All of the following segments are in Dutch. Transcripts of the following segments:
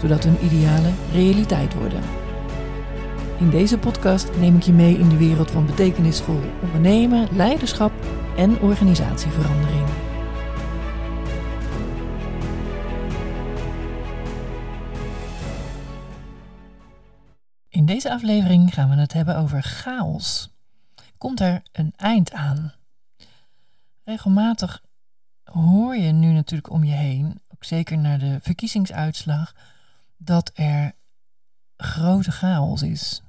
zodat hun idealen realiteit worden. In deze podcast neem ik je mee in de wereld van betekenisvol ondernemen, leiderschap en organisatieverandering. In deze aflevering gaan we het hebben over chaos. Komt er een eind aan? Regelmatig hoor je nu natuurlijk om je heen, ook zeker naar de verkiezingsuitslag, dat er grote chaos is.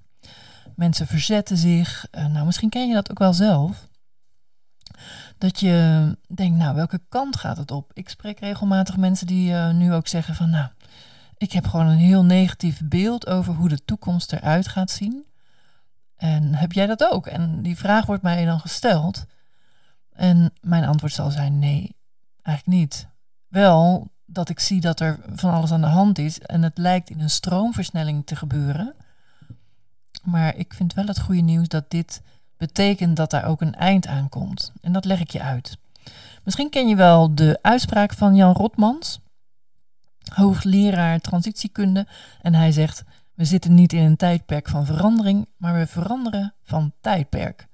Mensen verzetten zich. Uh, nou, misschien ken je dat ook wel zelf. Dat je denkt, nou, welke kant gaat het op? Ik spreek regelmatig mensen die uh, nu ook zeggen van, nou, ik heb gewoon een heel negatief beeld over hoe de toekomst eruit gaat zien. En heb jij dat ook? En die vraag wordt mij dan gesteld. En mijn antwoord zal zijn: nee, eigenlijk niet. Wel dat ik zie dat er van alles aan de hand is en het lijkt in een stroomversnelling te gebeuren. Maar ik vind wel het goede nieuws dat dit betekent dat daar ook een eind aan komt. En dat leg ik je uit. Misschien ken je wel de uitspraak van Jan Rotmans, hoogleraar transitiekunde. En hij zegt: We zitten niet in een tijdperk van verandering, maar we veranderen van tijdperk.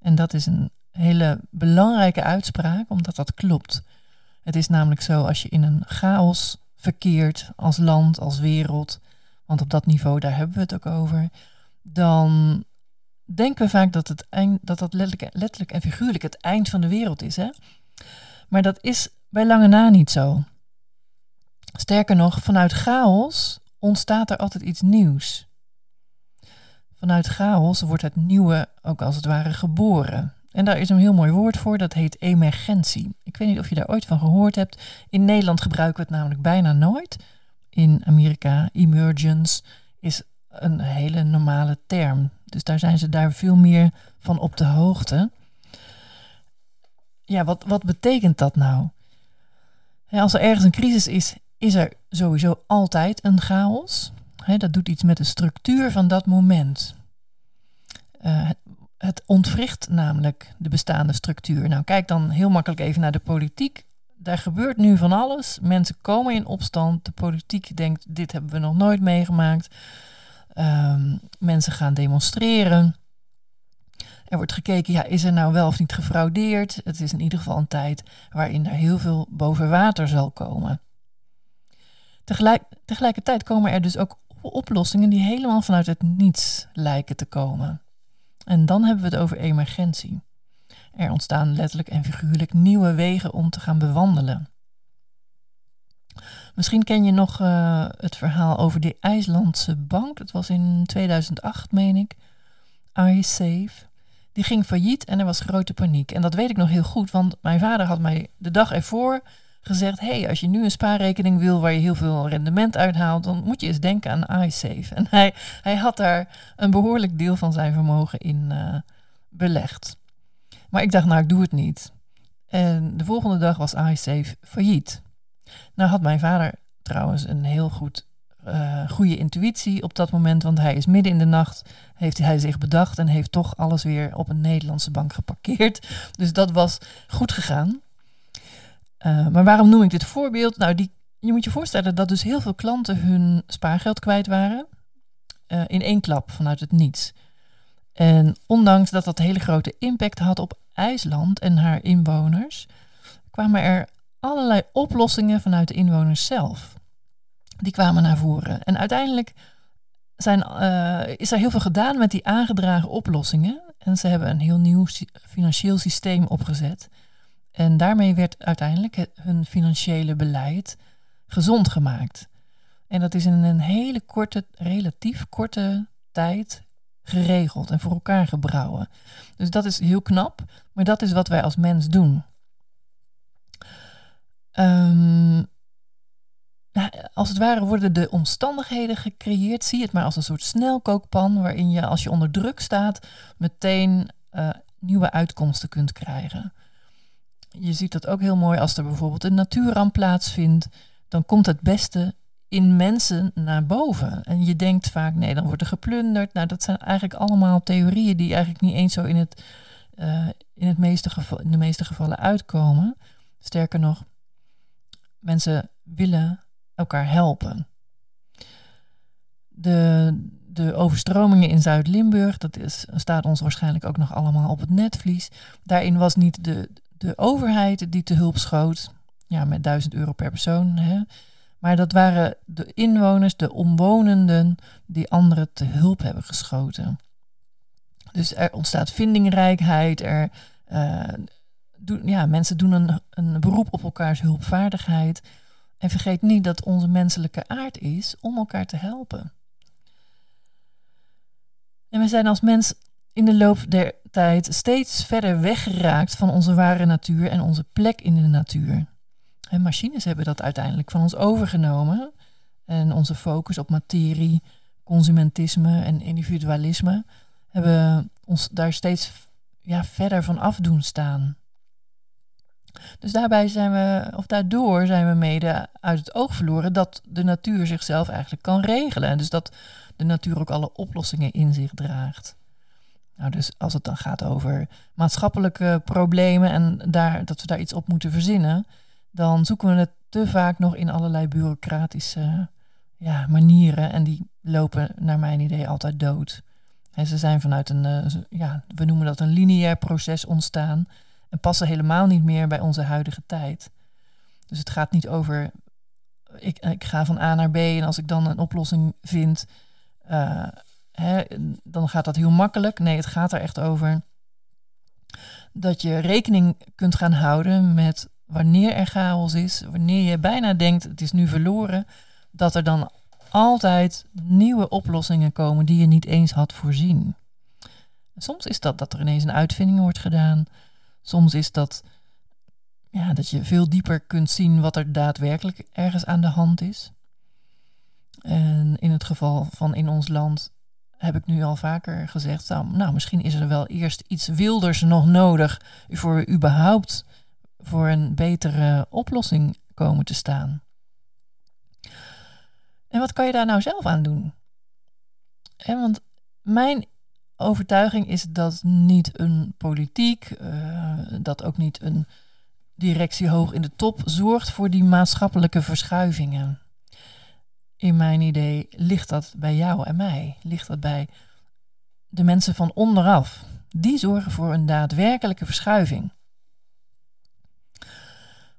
En dat is een hele belangrijke uitspraak, omdat dat klopt. Het is namelijk zo als je in een chaos verkeert als land, als wereld, want op dat niveau daar hebben we het ook over, dan denken we vaak dat het eind, dat, dat letterlijk, letterlijk en figuurlijk het eind van de wereld is. Hè? Maar dat is bij lange na niet zo. Sterker nog, vanuit chaos ontstaat er altijd iets nieuws. Vanuit chaos wordt het nieuwe ook als het ware geboren. En daar is een heel mooi woord voor, dat heet emergentie. Ik weet niet of je daar ooit van gehoord hebt. In Nederland gebruiken we het namelijk bijna nooit. In Amerika, emergence is een hele normale term. Dus daar zijn ze daar veel meer van op de hoogte. Ja, wat, wat betekent dat nou? als er ergens een crisis is, is er sowieso altijd een chaos. dat doet iets met de structuur van dat moment. Uh, het ontwricht namelijk de bestaande structuur. Nou, kijk dan heel makkelijk even naar de politiek. Daar gebeurt nu van alles. Mensen komen in opstand. De politiek denkt: dit hebben we nog nooit meegemaakt. Um, mensen gaan demonstreren. Er wordt gekeken, ja, is er nou wel of niet gefraudeerd? Het is in ieder geval een tijd waarin er heel veel boven water zal komen. Tegelijk, tegelijkertijd komen er dus ook oplossingen die helemaal vanuit het niets lijken te komen. En dan hebben we het over emergentie. Er ontstaan letterlijk en figuurlijk nieuwe wegen om te gaan bewandelen. Misschien ken je nog uh, het verhaal over die IJslandse bank. Dat was in 2008, meen ik. iSafe. Die ging failliet en er was grote paniek. En dat weet ik nog heel goed, want mijn vader had mij de dag ervoor gezegd: hey, als je nu een spaarrekening wil waar je heel veel rendement uithaalt, dan moet je eens denken aan iSafe. En hij, hij had daar een behoorlijk deel van zijn vermogen in uh, belegd. Maar ik dacht, nou, ik doe het niet. En de volgende dag was iSafe failliet. Nou had mijn vader trouwens een heel goed, uh, goede intuïtie op dat moment, want hij is midden in de nacht, heeft hij zich bedacht en heeft toch alles weer op een Nederlandse bank geparkeerd. Dus dat was goed gegaan. Uh, maar waarom noem ik dit voorbeeld? Nou, die, je moet je voorstellen dat dus heel veel klanten hun spaargeld kwijt waren. Uh, in één klap vanuit het niets. En ondanks dat dat hele grote impact had op IJsland en haar inwoners, kwamen er allerlei oplossingen vanuit de inwoners zelf. Die kwamen naar voren. En uiteindelijk zijn, uh, is er heel veel gedaan met die aangedragen oplossingen. En ze hebben een heel nieuw financieel systeem opgezet. En daarmee werd uiteindelijk hun financiële beleid gezond gemaakt. En dat is in een hele korte, relatief korte tijd geregeld en voor elkaar gebrouwen. Dus dat is heel knap, maar dat is wat wij als mens doen. Um, nou, als het ware worden de omstandigheden gecreëerd. Zie het maar als een soort snelkookpan waarin je als je onder druk staat meteen uh, nieuwe uitkomsten kunt krijgen. Je ziet dat ook heel mooi als er bijvoorbeeld een natuurramp plaatsvindt. Dan komt het beste in mensen naar boven. En je denkt vaak, nee, dan wordt er geplunderd. Nou, dat zijn eigenlijk allemaal theorieën die eigenlijk niet eens zo in, het, uh, in, het meeste geval, in de meeste gevallen uitkomen. Sterker nog, mensen willen elkaar helpen. De, de overstromingen in Zuid-Limburg, dat is, staat ons waarschijnlijk ook nog allemaal op het netvlies. Daarin was niet de, de overheid die te hulp schoot, ja, met 1000 euro per persoon. Hè. Maar dat waren de inwoners, de omwonenden, die anderen te hulp hebben geschoten. Dus er ontstaat vindingrijkheid, er, uh, ja, mensen doen een, een beroep op elkaars hulpvaardigheid. En vergeet niet dat onze menselijke aard is om elkaar te helpen. En we zijn als mens in de loop der tijd steeds verder weggeraakt van onze ware natuur en onze plek in de natuur. Machines hebben dat uiteindelijk van ons overgenomen. En onze focus op materie, consumentisme en individualisme hebben ons daar steeds ja, verder van af doen staan. Dus daarbij zijn we, of daardoor zijn we mede uit het oog verloren dat de natuur zichzelf eigenlijk kan regelen. En dus dat de natuur ook alle oplossingen in zich draagt. Nou, dus als het dan gaat over maatschappelijke problemen en daar, dat we daar iets op moeten verzinnen, dan zoeken we het te vaak nog in allerlei bureaucratische ja, manieren. En die lopen naar mijn idee altijd dood. Ze zijn vanuit een, uh, ja, we noemen dat een lineair proces ontstaan. En passen helemaal niet meer bij onze huidige tijd. Dus het gaat niet over, ik, ik ga van A naar B en als ik dan een oplossing vind, uh, dan gaat dat heel makkelijk. Nee, het gaat er echt over dat je rekening kunt gaan houden met wanneer er chaos is, wanneer je bijna denkt het is nu verloren, dat er dan altijd nieuwe oplossingen komen die je niet eens had voorzien. Soms is dat dat er ineens een uitvinding wordt gedaan. Soms is dat ja, dat je veel dieper kunt zien wat er daadwerkelijk ergens aan de hand is. En in het geval van in ons land heb ik nu al vaker gezegd, nou, misschien is er wel eerst iets wilders nog nodig voor we überhaupt voor een betere oplossing komen te staan. En wat kan je daar nou zelf aan doen? want mijn overtuiging is dat niet een politiek, uh, dat ook niet een directie hoog in de top zorgt voor die maatschappelijke verschuivingen. In mijn idee ligt dat bij jou en mij, ligt dat bij de mensen van onderaf. Die zorgen voor een daadwerkelijke verschuiving.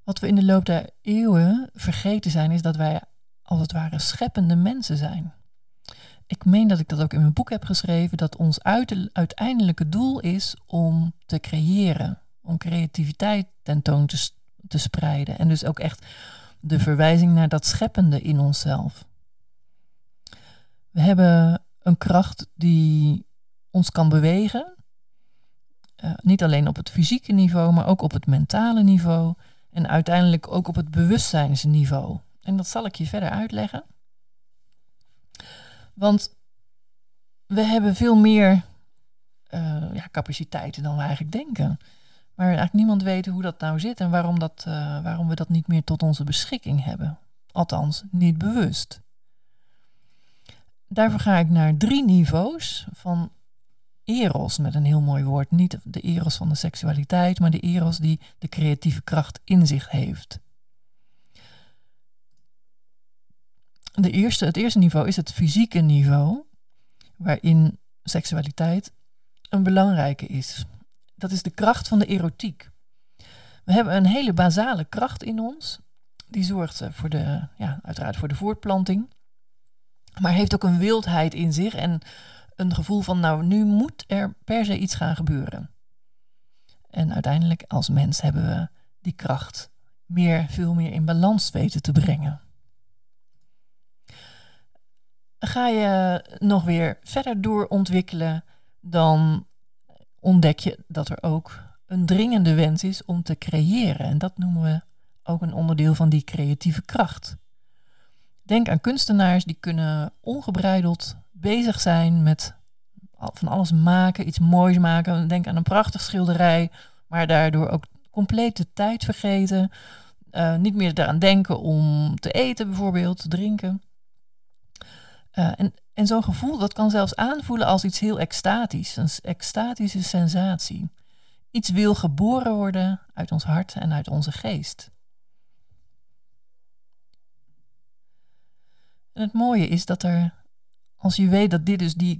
Wat we in de loop der eeuwen vergeten zijn, is dat wij als het ware scheppende mensen zijn. Ik meen dat ik dat ook in mijn boek heb geschreven, dat ons uiteindelijke doel is om te creëren, om creativiteit tentoon te, te spreiden. En dus ook echt de verwijzing naar dat scheppende in onszelf. We hebben een kracht die ons kan bewegen. Uh, niet alleen op het fysieke niveau, maar ook op het mentale niveau. En uiteindelijk ook op het bewustzijnsniveau. En dat zal ik je verder uitleggen. Want we hebben veel meer uh, ja, capaciteiten dan we eigenlijk denken. Maar eigenlijk niemand weet hoe dat nou zit en waarom, dat, uh, waarom we dat niet meer tot onze beschikking hebben. Althans, niet bewust. Daarvoor ga ik naar drie niveaus van eros, met een heel mooi woord. Niet de eros van de seksualiteit, maar de eros die de creatieve kracht in zich heeft. De eerste, het eerste niveau is het fysieke niveau, waarin seksualiteit een belangrijke is. Dat is de kracht van de erotiek. We hebben een hele basale kracht in ons. Die zorgt voor de, ja, uiteraard voor de voortplanting. Maar heeft ook een wildheid in zich en een gevoel van, nou, nu moet er per se iets gaan gebeuren. En uiteindelijk als mens hebben we die kracht meer, veel meer in balans weten te brengen. Ga je nog weer verder doorontwikkelen, dan ontdek je dat er ook een dringende wens is om te creëren. En dat noemen we ook een onderdeel van die creatieve kracht. Denk aan kunstenaars die kunnen ongebreideld bezig zijn met van alles maken, iets moois maken. Denk aan een prachtig schilderij, maar daardoor ook compleet de tijd vergeten. Uh, niet meer eraan denken om te eten bijvoorbeeld, te drinken. Uh, en en zo'n gevoel, dat kan zelfs aanvoelen als iets heel extatisch, een extatische sensatie. Iets wil geboren worden uit ons hart en uit onze geest. En het mooie is dat er, als je weet dat dit dus die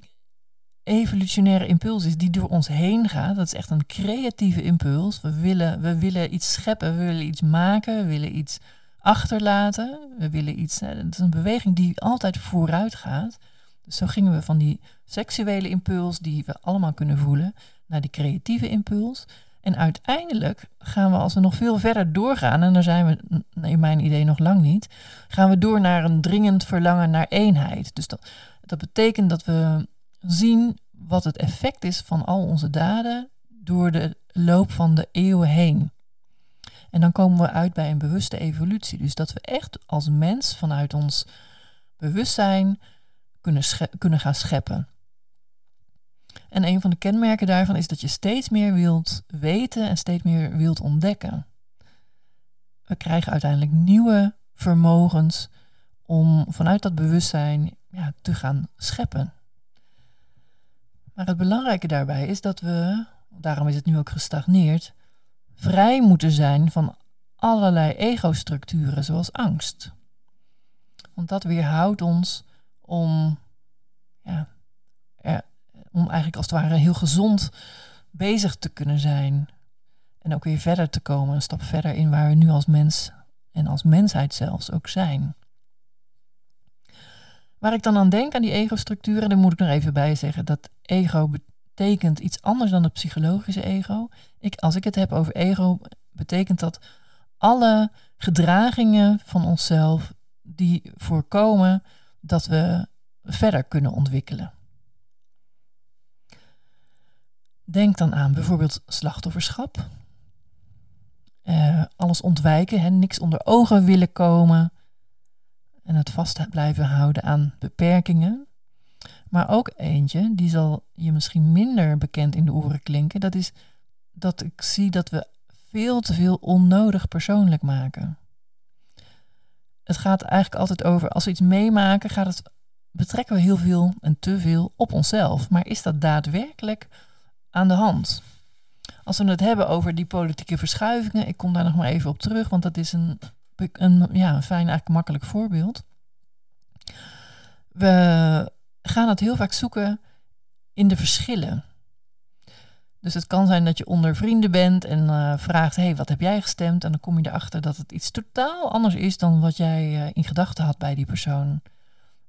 evolutionaire impuls is die door ons heen gaat, dat is echt een creatieve impuls. We willen, we willen iets scheppen, we willen iets maken, we willen iets achterlaten, we willen iets. Het is een beweging die altijd vooruit gaat. Dus zo gingen we van die seksuele impuls, die we allemaal kunnen voelen, naar die creatieve impuls. En uiteindelijk gaan we, als we nog veel verder doorgaan, en daar zijn we in mijn idee nog lang niet, gaan we door naar een dringend verlangen naar eenheid. Dus dat, dat betekent dat we zien wat het effect is van al onze daden door de loop van de eeuwen heen. En dan komen we uit bij een bewuste evolutie. Dus dat we echt als mens vanuit ons bewustzijn kunnen, kunnen gaan scheppen. En een van de kenmerken daarvan is dat je steeds meer wilt weten en steeds meer wilt ontdekken. We krijgen uiteindelijk nieuwe vermogens om vanuit dat bewustzijn ja, te gaan scheppen. Maar het belangrijke daarbij is dat we, daarom is het nu ook gestagneerd, vrij moeten zijn van allerlei ego-structuren zoals angst. Want dat weerhoudt ons om, ja, om eigenlijk als het ware heel gezond bezig te kunnen zijn. En ook weer verder te komen, een stap verder in waar we nu als mens en als mensheid zelfs ook zijn. Waar ik dan aan denk aan die ego-structuren, dan moet ik nog even bij zeggen dat ego betekent iets anders dan het psychologische ego. Ik, als ik het heb over ego, betekent dat alle gedragingen van onszelf die voorkomen dat we verder kunnen ontwikkelen. Denk dan aan bijvoorbeeld slachtofferschap. Uh, alles ontwijken, hè, niks onder ogen willen komen. En het vast blijven houden aan beperkingen. Maar ook eentje, die zal je misschien minder bekend in de oren klinken. Dat is dat ik zie dat we veel te veel onnodig persoonlijk maken het gaat eigenlijk altijd over, als we iets meemaken, gaat het, betrekken we heel veel en te veel op onszelf. Maar is dat daadwerkelijk aan de hand? Als we het hebben over die politieke verschuivingen, ik kom daar nog maar even op terug, want dat is een, een, ja, een fijn, eigenlijk makkelijk voorbeeld. We gaan het heel vaak zoeken in de verschillen. Dus het kan zijn dat je onder vrienden bent en uh, vraagt: hey, wat heb jij gestemd? En dan kom je erachter dat het iets totaal anders is dan wat jij uh, in gedachten had bij die persoon.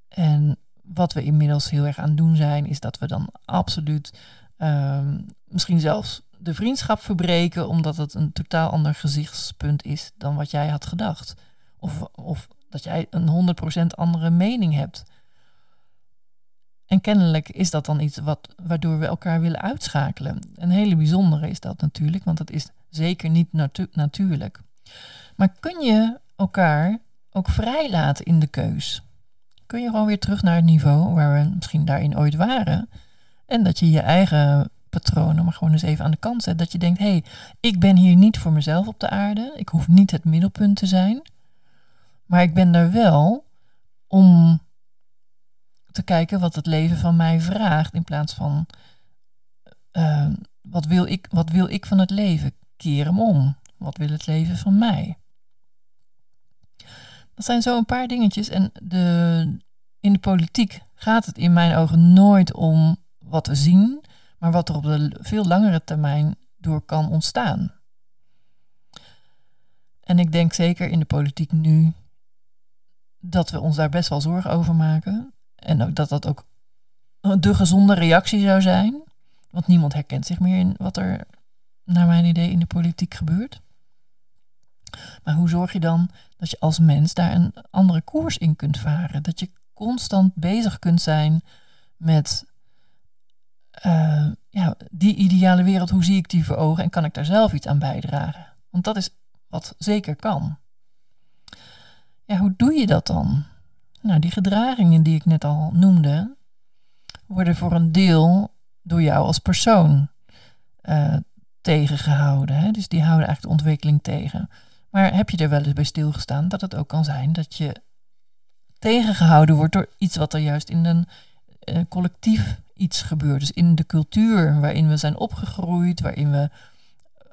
En wat we inmiddels heel erg aan het doen zijn, is dat we dan absoluut uh, misschien zelfs de vriendschap verbreken, omdat het een totaal ander gezichtspunt is dan wat jij had gedacht. Of, of dat jij een 100% andere mening hebt. En kennelijk is dat dan iets wat, waardoor we elkaar willen uitschakelen. Een hele bijzondere is dat natuurlijk, want dat is zeker niet natuurlijk. Maar kun je elkaar ook vrij laten in de keus? Kun je gewoon weer terug naar het niveau waar we misschien daarin ooit waren? En dat je je eigen patronen maar gewoon eens even aan de kant zet. Dat je denkt, hé, hey, ik ben hier niet voor mezelf op de aarde. Ik hoef niet het middelpunt te zijn. Maar ik ben er wel om te kijken wat het leven van mij vraagt. In plaats van uh, wat, wil ik, wat wil ik van het leven? Keer hem om. Wat wil het leven van mij? Dat zijn zo een paar dingetjes. En de, in de politiek gaat het in mijn ogen nooit om wat we zien, maar wat er op de veel langere termijn door kan ontstaan. En ik denk zeker in de politiek nu dat we ons daar best wel zorgen over maken. En ook dat dat ook de gezonde reactie zou zijn. Want niemand herkent zich meer in wat er, naar mijn idee, in de politiek gebeurt. Maar hoe zorg je dan dat je als mens daar een andere koers in kunt varen? Dat je constant bezig kunt zijn met uh, ja, die ideale wereld, hoe zie ik die voor ogen en kan ik daar zelf iets aan bijdragen? Want dat is wat zeker kan. Ja, hoe doe je dat dan? Nou, die gedragingen die ik net al noemde, worden voor een deel door jou als persoon uh, tegengehouden. Hè? Dus die houden eigenlijk de ontwikkeling tegen. Maar heb je er wel eens bij stilgestaan dat het ook kan zijn dat je tegengehouden wordt door iets wat er juist in een uh, collectief iets gebeurt. Dus in de cultuur waarin we zijn opgegroeid, waarin we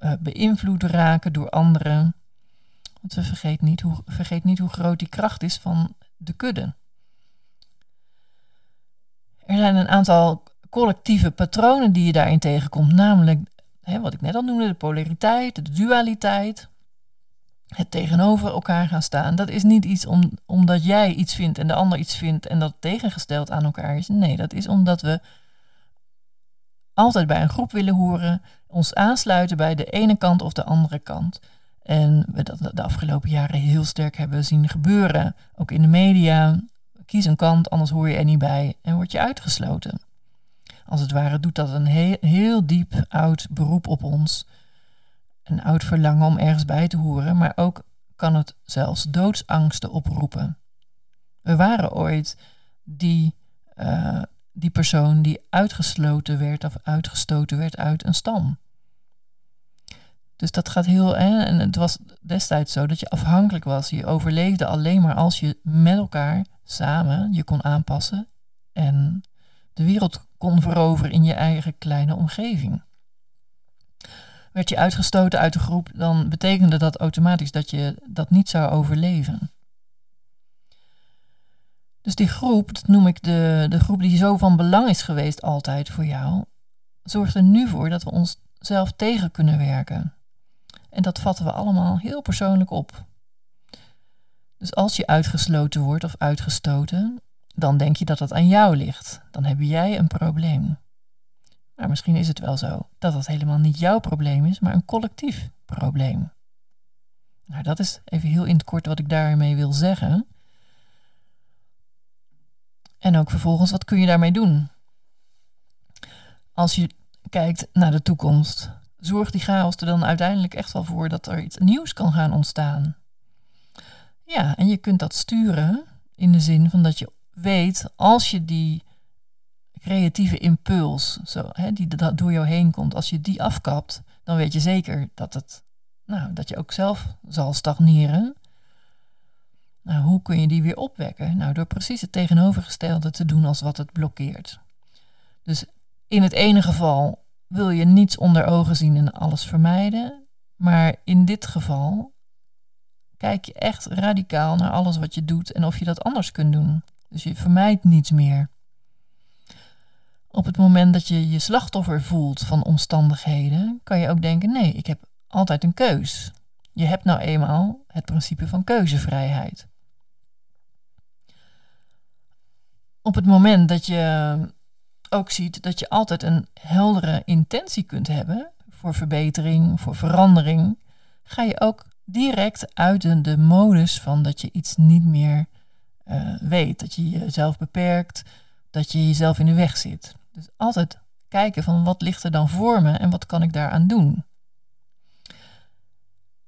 uh, beïnvloed raken door anderen. Want we vergeten niet, hoe, vergeet niet hoe groot die kracht is van de kudde. Er zijn een aantal collectieve patronen die je daarin tegenkomt, namelijk hè, wat ik net al noemde, de polariteit, de dualiteit, het tegenover elkaar gaan staan. Dat is niet iets om, omdat jij iets vindt en de ander iets vindt en dat tegengesteld aan elkaar is. Nee, dat is omdat we altijd bij een groep willen horen, ons aansluiten bij de ene kant of de andere kant. En we dat de afgelopen jaren heel sterk hebben zien gebeuren, ook in de media. Kies een kant, anders hoor je er niet bij en word je uitgesloten. Als het ware doet dat een heel, heel diep oud beroep op ons. Een oud verlangen om ergens bij te horen, maar ook kan het zelfs doodsangsten oproepen. We waren ooit die, uh, die persoon die uitgesloten werd of uitgestoten werd uit een stam. Dus dat gaat heel. En het was destijds zo dat je afhankelijk was. Je overleefde alleen maar als je met elkaar samen je kon aanpassen en de wereld kon veroveren in je eigen kleine omgeving. Werd je uitgestoten uit de groep, dan betekende dat automatisch dat je dat niet zou overleven. Dus die groep, dat noem ik de, de groep die zo van belang is geweest altijd voor jou, zorgt er nu voor dat we onszelf tegen kunnen werken. En dat vatten we allemaal heel persoonlijk op. Dus als je uitgesloten wordt of uitgestoten, dan denk je dat het aan jou ligt. Dan heb jij een probleem. Maar misschien is het wel zo dat dat helemaal niet jouw probleem is, maar een collectief probleem. Nou, dat is even heel in het kort wat ik daarmee wil zeggen. En ook vervolgens, wat kun je daarmee doen? Als je kijkt naar de toekomst, zorgt die chaos er dan uiteindelijk echt wel voor dat er iets nieuws kan gaan ontstaan. Ja, en je kunt dat sturen in de zin van dat je weet, als je die creatieve impuls, zo, hè, die dat door jou heen komt, als je die afkapt, dan weet je zeker dat, het, nou, dat je ook zelf zal stagneren. Nou, hoe kun je die weer opwekken? Nou, door precies het tegenovergestelde te doen als wat het blokkeert. Dus in het ene geval wil je niets onder ogen zien en alles vermijden. Maar in dit geval kijk je echt radicaal naar alles wat je doet en of je dat anders kunt doen. Dus je vermijdt niets meer. Op het moment dat je je slachtoffer voelt van omstandigheden, kan je ook denken: nee, ik heb altijd een keus. Je hebt nou eenmaal het principe van keuzevrijheid. Op het moment dat je ook ziet dat je altijd een heldere intentie kunt hebben voor verbetering, voor verandering, ga je ook direct uit de modus van dat je iets niet meer uh, weet. Dat je jezelf beperkt, dat je jezelf in de weg zit. Dus altijd kijken van wat ligt er dan voor me en wat kan ik daaraan doen.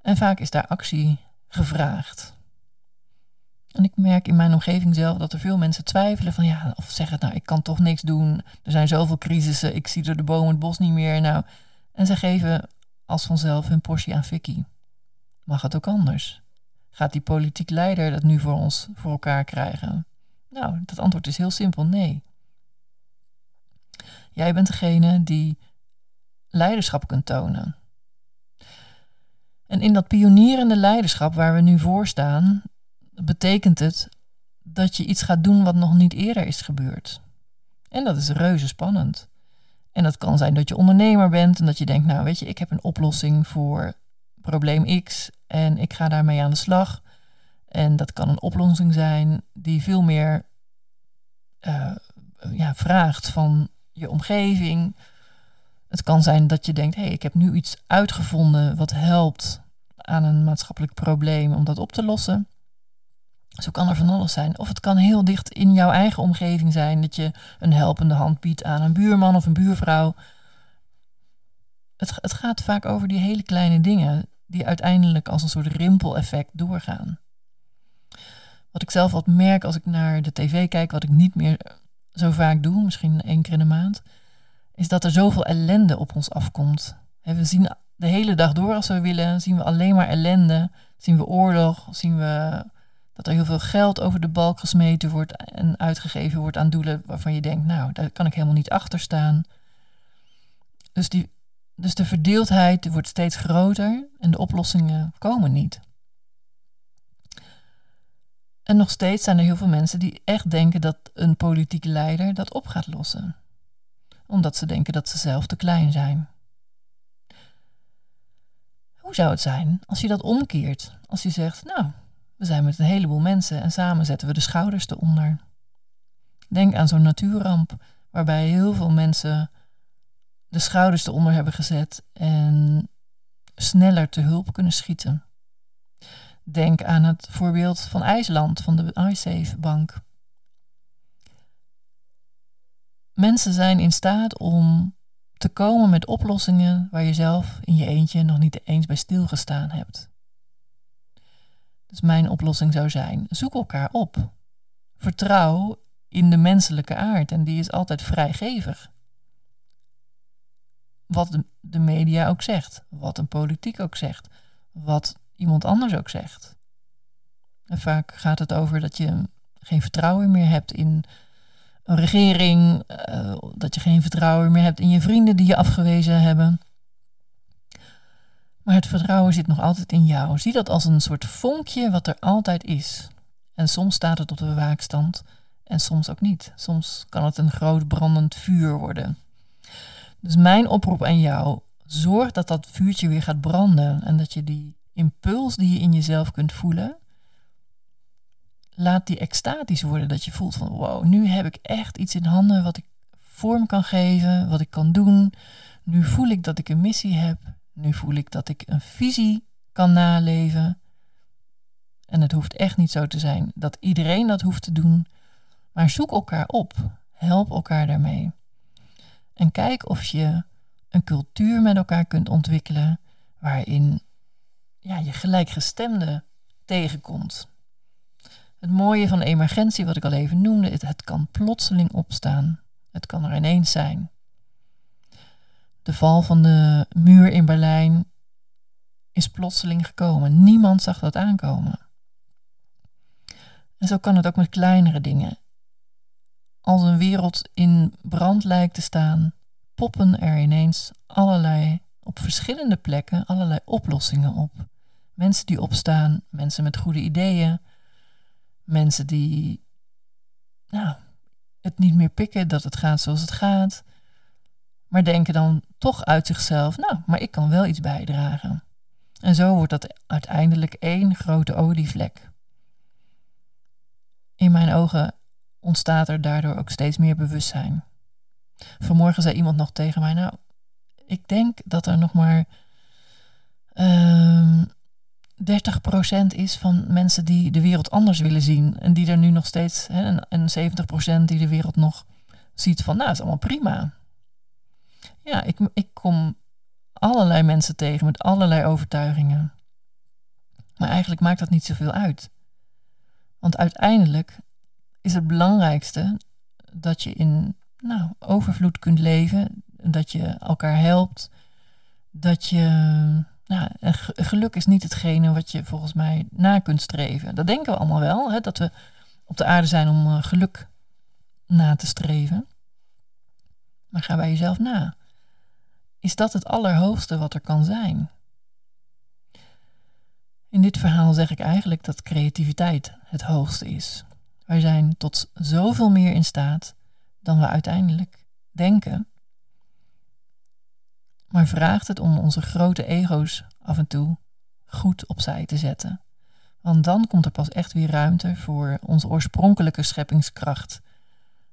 En vaak is daar actie gevraagd. En ik merk in mijn omgeving zelf dat er veel mensen twijfelen van ja, of zeggen nou ik kan toch niks doen. Er zijn zoveel crisissen, ik zie door de bomen het bos niet meer. Nou, en ze geven als vanzelf hun portie aan Vicky. Mag het ook anders? Gaat die politiek leider dat nu voor ons voor elkaar krijgen? Nou, dat antwoord is heel simpel: nee. Jij bent degene die leiderschap kunt tonen. En in dat pionierende leiderschap waar we nu voor staan, betekent het dat je iets gaat doen wat nog niet eerder is gebeurd. En dat is reuze spannend. En dat kan zijn dat je ondernemer bent en dat je denkt, nou weet je, ik heb een oplossing voor probleem X en ik ga daarmee aan de slag. En dat kan een oplossing zijn die veel meer uh, ja, vraagt van je omgeving. Het kan zijn dat je denkt, hé, hey, ik heb nu iets uitgevonden wat helpt aan een maatschappelijk probleem om dat op te lossen. Zo kan er van alles zijn. Of het kan heel dicht in jouw eigen omgeving zijn dat je een helpende hand biedt aan een buurman of een buurvrouw. Het, het gaat vaak over die hele kleine dingen die uiteindelijk als een soort rimpeleffect doorgaan. Wat ik zelf wat merk als ik naar de tv kijk, wat ik niet meer zo vaak doe, misschien één keer in de maand, is dat er zoveel ellende op ons afkomt. We zien de hele dag door als we willen, zien we alleen maar ellende, zien we oorlog, zien we dat er heel veel geld over de balk gesmeten wordt en uitgegeven wordt aan doelen waarvan je denkt, nou, daar kan ik helemaal niet achter staan. Dus, die, dus de verdeeldheid wordt steeds groter en de oplossingen komen niet. En nog steeds zijn er heel veel mensen die echt denken dat een politieke leider dat op gaat lossen. Omdat ze denken dat ze zelf te klein zijn. Hoe zou het zijn als je dat omkeert? Als je zegt, nou, we zijn met een heleboel mensen en samen zetten we de schouders eronder. Denk aan zo'n natuurramp waarbij heel veel mensen de schouders eronder hebben gezet en sneller te hulp kunnen schieten. Denk aan het voorbeeld van IJsland, van de iSafe Bank. Mensen zijn in staat om te komen met oplossingen waar je zelf in je eentje nog niet eens bij stilgestaan hebt. Dus mijn oplossing zou zijn: zoek elkaar op. Vertrouw in de menselijke aard en die is altijd vrijgevig. Wat de, media ook zegt, wat een politiek ook zegt, wat iemand anders ook zegt. En vaak gaat het over dat je geen vertrouwen meer hebt in een regering, uh, dat je geen vertrouwen meer hebt in je vrienden die je afgewezen hebben. Maar het vertrouwen zit nog altijd in jou. Zie dat als een soort vonkje wat er altijd is. En soms staat het op de waakstand en soms ook niet. Soms kan het een groot brandend vuur worden. Dus mijn oproep aan jou, zorg dat dat vuurtje weer gaat branden en dat je die impuls die je in jezelf kunt voelen, laat die extatisch worden. Dat je voelt van wow, nu heb ik echt iets in handen wat ik vorm kan geven, wat ik kan doen. Nu voel ik dat ik een missie heb. Nu voel ik dat ik een visie kan naleven. En het hoeft echt niet zo te zijn dat iedereen dat hoeft te doen. Maar zoek elkaar op. Help elkaar daarmee. En kijk of je een cultuur met elkaar kunt ontwikkelen waarin ja, je gelijkgestemde tegenkomt. Het mooie van emergentie, wat ik al even noemde, het, het kan plotseling opstaan. Het kan er ineens zijn. De val van de muur in Berlijn is plotseling gekomen. Niemand zag dat aankomen. En zo kan het ook met kleinere dingen. Als een wereld in brand lijkt te staan, poppen er ineens allerlei, op verschillende plekken, allerlei oplossingen op. Mensen die opstaan, mensen met goede ideeën, mensen die nou, het niet meer pikken dat het gaat zoals het gaat, maar denken dan toch uit zichzelf, nou, maar ik kan wel iets bijdragen. En zo wordt dat uiteindelijk één grote olievlek. In mijn ogen ontstaat er daardoor ook steeds meer bewustzijn. Vanmorgen zei iemand nog tegen mij, nou, ik denk dat er nog maar 30% is van mensen die de wereld anders willen zien. En die er nu nog steeds, hè, en 70% die de wereld nog ziet van, nou, is allemaal prima. Ja, ik, ik kom allerlei mensen tegen met allerlei overtuigingen. Maar eigenlijk maakt dat niet zoveel uit. Want uiteindelijk is het belangrijkste dat je in nou, overvloed kunt leven, dat je elkaar helpt, dat je nou, geluk is niet hetgene wat je volgens mij na kunt streven. Dat denken we allemaal wel, hè, dat we op de aarde zijn om eh, geluk na te streven. Maar ga bij jezelf na. Is dat het allerhoogste wat er kan zijn? In dit verhaal zeg ik eigenlijk dat creativiteit het hoogste is. Wij zijn tot zoveel meer in staat dan we uiteindelijk denken maar vraagt het om onze grote ego's af en toe goed opzij te zetten. Want dan komt er pas echt weer ruimte voor onze oorspronkelijke scheppingskracht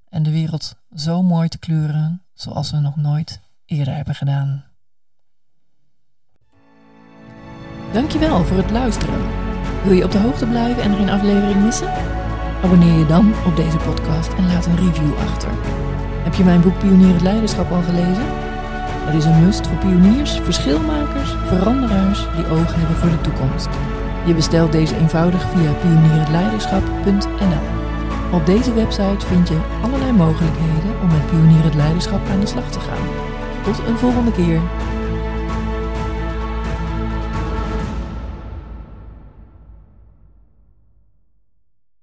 en de wereld zo mooi te kleuren zoals we nog nooit eerder hebben gedaan. Dankjewel voor het luisteren. Wil je op de hoogte blijven en er geen aflevering missen? Abonneer je dan op deze podcast en laat een review achter. Heb je mijn boek Pionier het Leiderschap al gelezen? Het is een must voor pioniers, verschilmakers, veranderaars die oog hebben voor de toekomst. Je bestelt deze eenvoudig via pionierhetleiderschap.nl. Op deze website vind je allerlei mogelijkheden om met Pionier Leiderschap aan de slag te gaan. Tot een volgende keer.